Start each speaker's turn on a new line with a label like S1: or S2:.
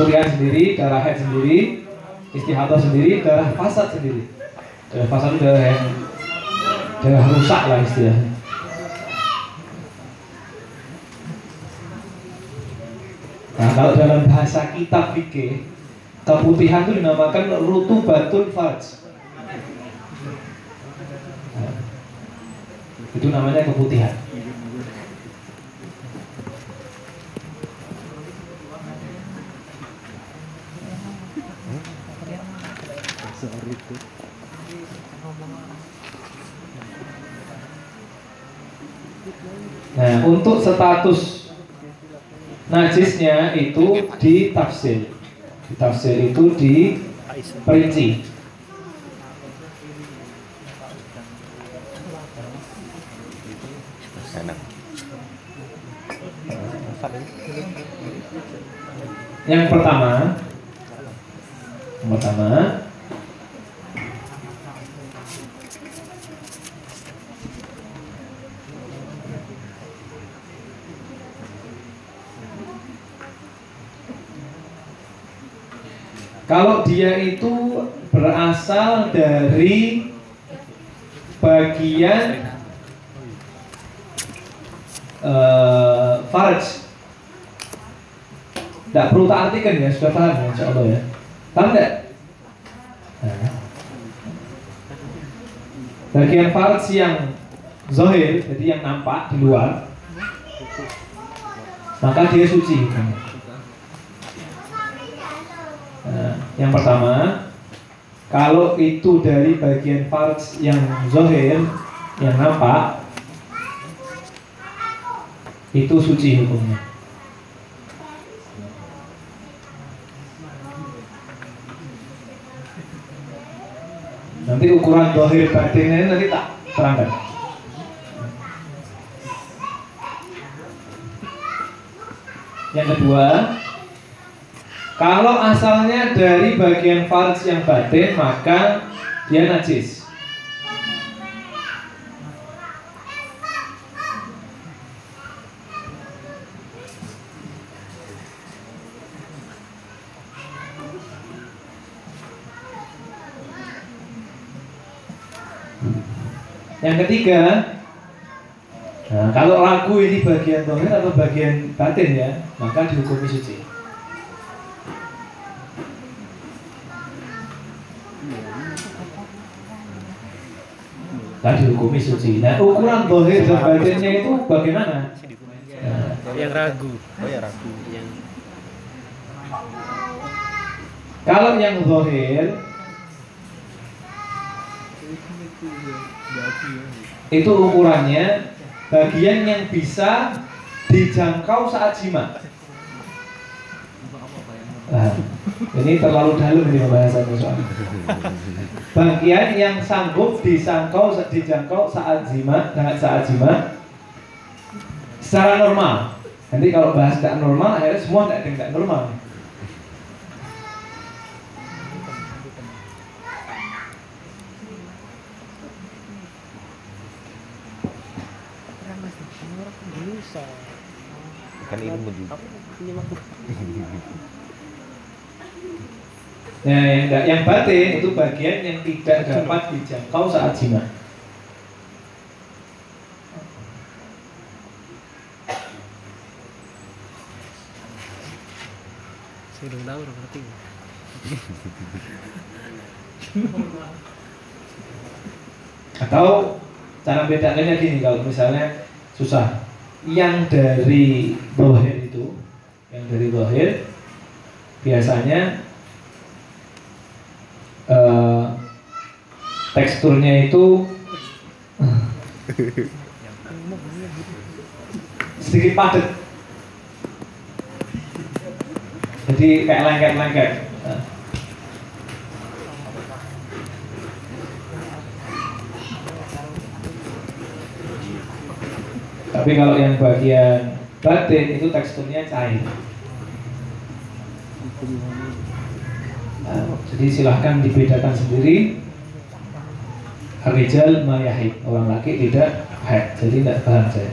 S1: keputihan sendiri, darah head sendiri, istihadah sendiri, darah fasad sendiri. Darah fasad itu darah yang darah rusak lah istilahnya. Nah kalau dalam bahasa kitab fikih keputihan itu dinamakan rutubatun farj. Nah, itu namanya keputihan. Nah, untuk status najisnya itu ditafsir. Ditafsir itu diperinci. Yang pertama, yang pertama, Kalau dia itu berasal dari bagian uh, farj tidak perlu tak artikan ya, sudah paham ya, insya Allah ya. Paham tidak? Nah. Bagian farj yang zohir, jadi yang nampak di luar, maka dia suci. Nah, yang pertama, kalau itu dari bagian farj yang zohir, yang nampak, itu suci hukumnya. Nanti ukuran dohir batinnya nanti tak terangkan. Yang kedua, kalau asalnya dari bagian farj yang batin maka dia najis. Yang ketiga, nah, kalau ragu ini bagian dohir atau bagian batin ya, maka dihukumi suci. Nah dihukumi suci. Nah ukuran dohir dan batinnya itu bagaimana?
S2: Nah, yang ragu. Oh ya ragu. Yang
S1: kalau yang dohir itu ukurannya bagian yang bisa dijangkau saat jima. Nah, ini terlalu dalam ini pembahasannya soalnya. Bagian yang sanggup disangkau dijangkau saat jima, saat jima secara normal. Nanti kalau bahas tidak normal, akhirnya semua tidak tidak normal.
S2: kan ilmu juga.
S1: Nah, yang, yang batin itu bagian yang tidak dapat dijangkau saat jima.
S2: Saya belum tahu, udah ngerti.
S1: Atau cara bedanya gini kalau misalnya susah yang dari bohir itu yang dari bohir biasanya teksturnya itu sedikit padat jadi kayak lengket-lengket Tapi kalau yang bagian batin itu teksturnya cair. Nah, jadi silahkan dibedakan sendiri. Rijal mayahid orang laki tidak haid, jadi tidak paham saya.